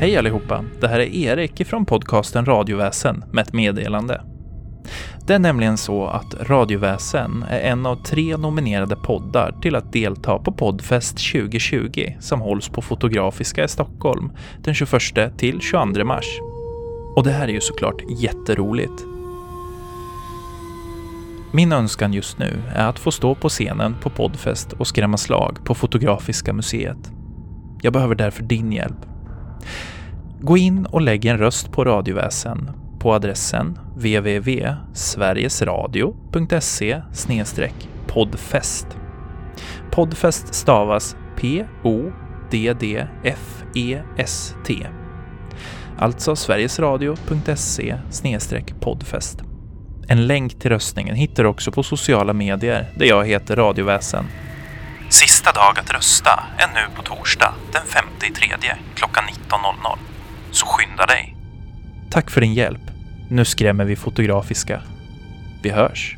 Hej allihopa! Det här är Erik ifrån podcasten Radioväsen med ett meddelande. Det är nämligen så att Radioväsen är en av tre nominerade poddar till att delta på Poddfest 2020 som hålls på Fotografiska i Stockholm den 21 till 22 mars. Och det här är ju såklart jätteroligt. Min önskan just nu är att få stå på scenen på Poddfest och skrämma slag på Fotografiska museet. Jag behöver därför din hjälp. Gå in och lägg en röst på Radioväsen på adressen www.sverigesradio.se poddfest. Poddfest stavas P-O-D-D-F-E-S-T. Alltså sverigesradio.se poddfest. En länk till röstningen hittar du också på sociala medier där jag heter Radioväsen. Sista dag att rösta är nu på torsdag den 5 i tredje klockan 19.00. Så skynda dig! Tack för din hjälp. Nu skrämmer vi Fotografiska. Vi hörs!